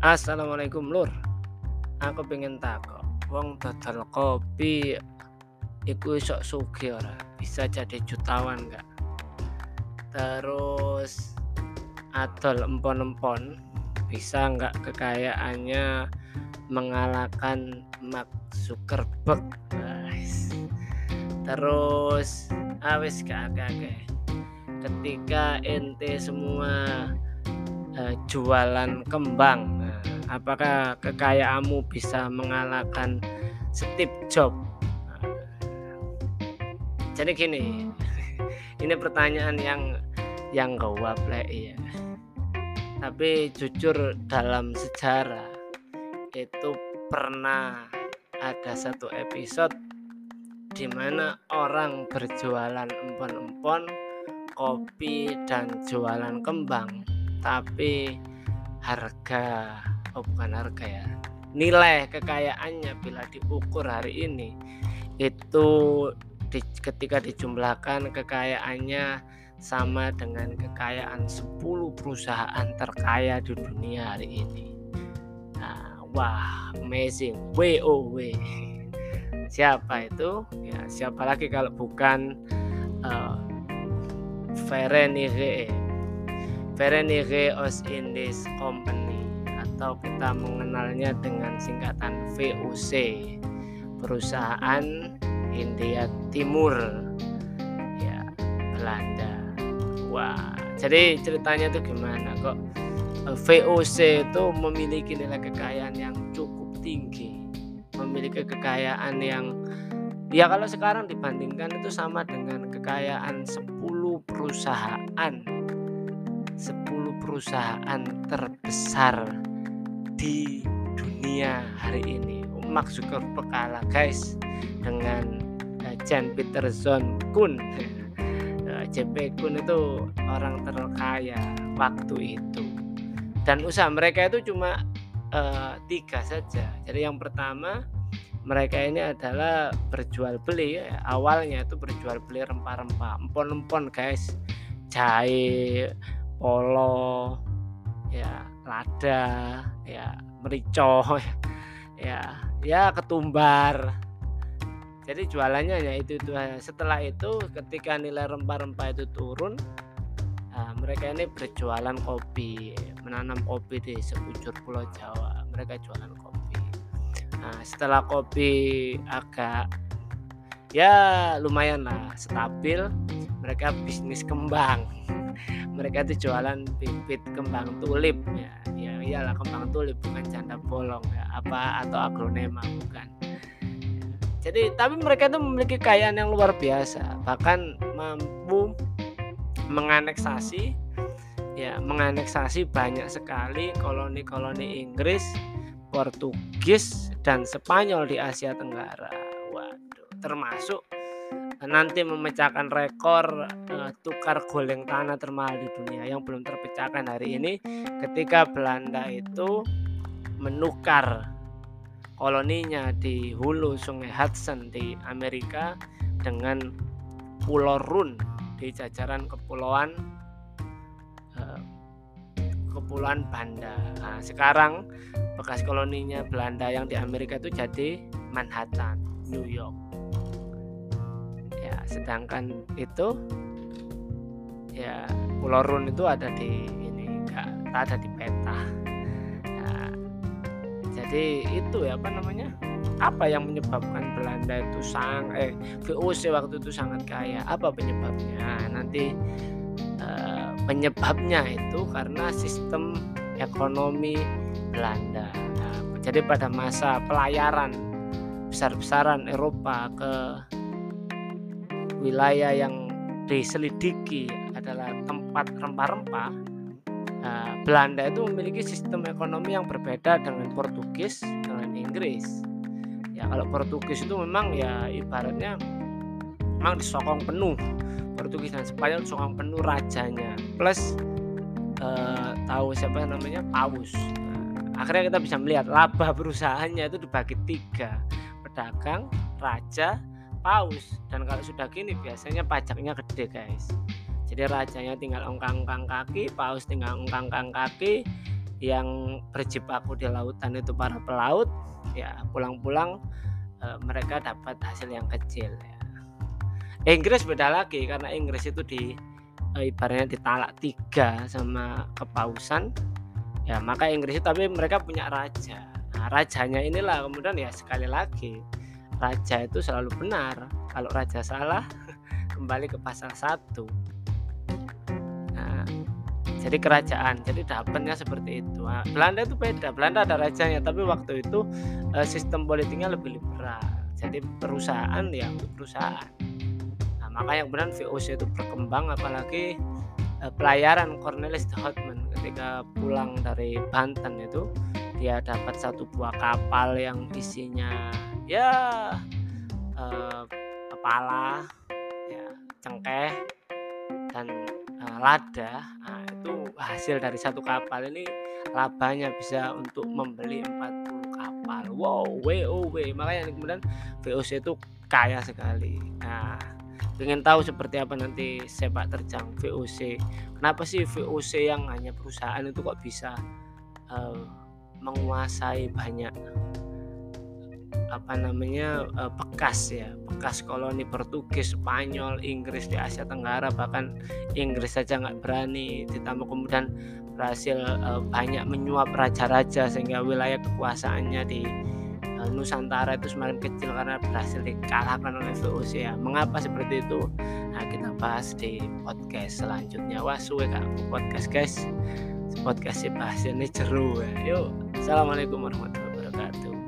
Assalamualaikum lur. Aku pengen takok wong dodol kopi iku sok sugi ora? Bisa jadi jutawan enggak terus adol empon-empon bisa enggak kekayaannya mengalahkan Mark Zuckerberg? Guys terus awis gak agak ketika ente semua uh, jualan kembang apakah kekayaanmu bisa mengalahkan Steve Jobs? Jadi gini ini pertanyaan yang yang gawat ya tapi jujur dalam sejarah itu pernah ada satu episode di mana orang berjualan empon-empon kopi dan jualan kembang tapi harga oh bukan harga ya. Nilai kekayaannya bila diukur hari ini itu di, ketika dijumlahkan kekayaannya sama dengan kekayaan 10 perusahaan terkaya di dunia hari ini. Nah, wah amazing. WOW siapa itu? Ya siapa lagi kalau bukan uh, Ferenire Ferenire Os Indies Company atau kita mengenalnya dengan singkatan VOC perusahaan India Timur. Ya Belanda. Wah jadi ceritanya itu gimana kok? Eh, VOC itu memiliki nilai kekayaan yang cukup tinggi. Memiliki kekayaan yang ya kalau sekarang dibandingkan itu sama dengan kekayaan 10 perusahaan. 10 perusahaan terbesar di dunia hari ini. Mark Zuckerberg kalah guys dengan uh, Jan Peterson Kun. Eh, JP Kun itu orang terkaya waktu itu. Dan usaha mereka itu cuma uh, tiga saja. Jadi yang pertama mereka ini adalah berjual beli. Ya. awalnya itu berjual beli rempah-rempah empon-empon guys. Jahe polo ya lada ya merico ya ya ketumbar. Jadi jualannya ya itu itu setelah itu ketika nilai rempah-rempah itu turun nah, mereka ini berjualan kopi menanam kopi di sekujur pulau Jawa. Mereka jualan kopi. Nah setelah kopi agak ya lumayan lah stabil mereka bisnis kembang mereka itu jualan bibit kembang tulip ya. Ya iyalah kembang tulip bukan janda bolong ya. Apa atau aglonema bukan. Jadi tapi mereka itu memiliki kekayaan yang luar biasa. Bahkan mampu menganeksasi ya menganeksasi banyak sekali koloni-koloni Inggris Portugis dan Spanyol di Asia Tenggara. Waduh termasuk nanti memecahkan rekor uh, tukar goleng tanah termahal di dunia yang belum terpecahkan hari ini ketika Belanda itu menukar koloninya di hulu Sungai Hudson di Amerika dengan Pulau Run di jajaran kepulauan uh, kepulauan Banda. Nah, sekarang bekas koloninya Belanda yang di Amerika itu jadi Manhattan, New York sedangkan itu ya Pulau Run itu ada di ini enggak ada di peta. Nah, jadi itu ya apa namanya apa yang menyebabkan Belanda itu sang eh VOC waktu itu sangat kaya? Apa penyebabnya? Nanti eh, penyebabnya itu karena sistem ekonomi Belanda. Nah, jadi pada masa pelayaran besar-besaran Eropa ke wilayah yang diselidiki adalah tempat rempah-rempah nah, Belanda itu memiliki sistem ekonomi yang berbeda dengan Portugis dengan Inggris. Ya kalau Portugis itu memang ya ibaratnya memang disokong penuh. Portugis dan Spanyol disokong penuh rajanya. Plus eh, tahu siapa namanya? Paus. Nah, akhirnya kita bisa melihat laba perusahaannya itu dibagi tiga. Pedagang raja paus. Dan kalau sudah gini biasanya pajaknya gede guys. Jadi rajanya tinggal ongkang-ongkang kaki paus tinggal ongkang-ongkang kaki. Yang berjibaku di lautan itu para pelaut ya pulang-pulang e, mereka dapat hasil yang kecil ya. Inggris beda lagi karena Inggris itu di e, ibaratnya ditalak tiga sama kepausan. Ya maka Inggris itu tapi mereka punya raja. Nah, rajanya inilah kemudian ya sekali lagi raja itu selalu benar. Kalau raja salah kembali ke pasal 1 jadi kerajaan jadi dapatnya seperti itu. Nah, Belanda itu beda. Belanda ada rajanya tapi waktu itu uh, sistem politiknya lebih liberal. Jadi perusahaan ya perusahaan. Nah, maka yang benar VOC itu berkembang apalagi uh, pelayaran Cornelis de Houtman ketika pulang dari Banten itu dia dapat satu buah kapal yang isinya ya uh, kepala ya cengkeh dan uh, lada. Nah, itu hasil dari satu kapal ini labanya bisa untuk membeli 40 kapal. Wow WOW makanya kemudian VOC itu kaya sekali. Nah ingin tahu seperti apa nanti sepak terjang VOC kenapa sih VOC yang hanya perusahaan itu kok bisa uh, menguasai banyak apa namanya bekas ya bekas koloni Portugis Spanyol Inggris di Asia Tenggara bahkan Inggris saja nggak berani. Ditambah kemudian berhasil uh, banyak menyuap raja-raja sehingga wilayah kekuasaannya di uh, Nusantara itu semakin kecil karena berhasil dikalahkan oleh VOC ya mengapa seperti itu? Nah kita bahas di podcast selanjutnya. Wah suwe kak podcast guys. Podcast bahas ini jeru ya. Yuk assalamualaikum warahmatullahi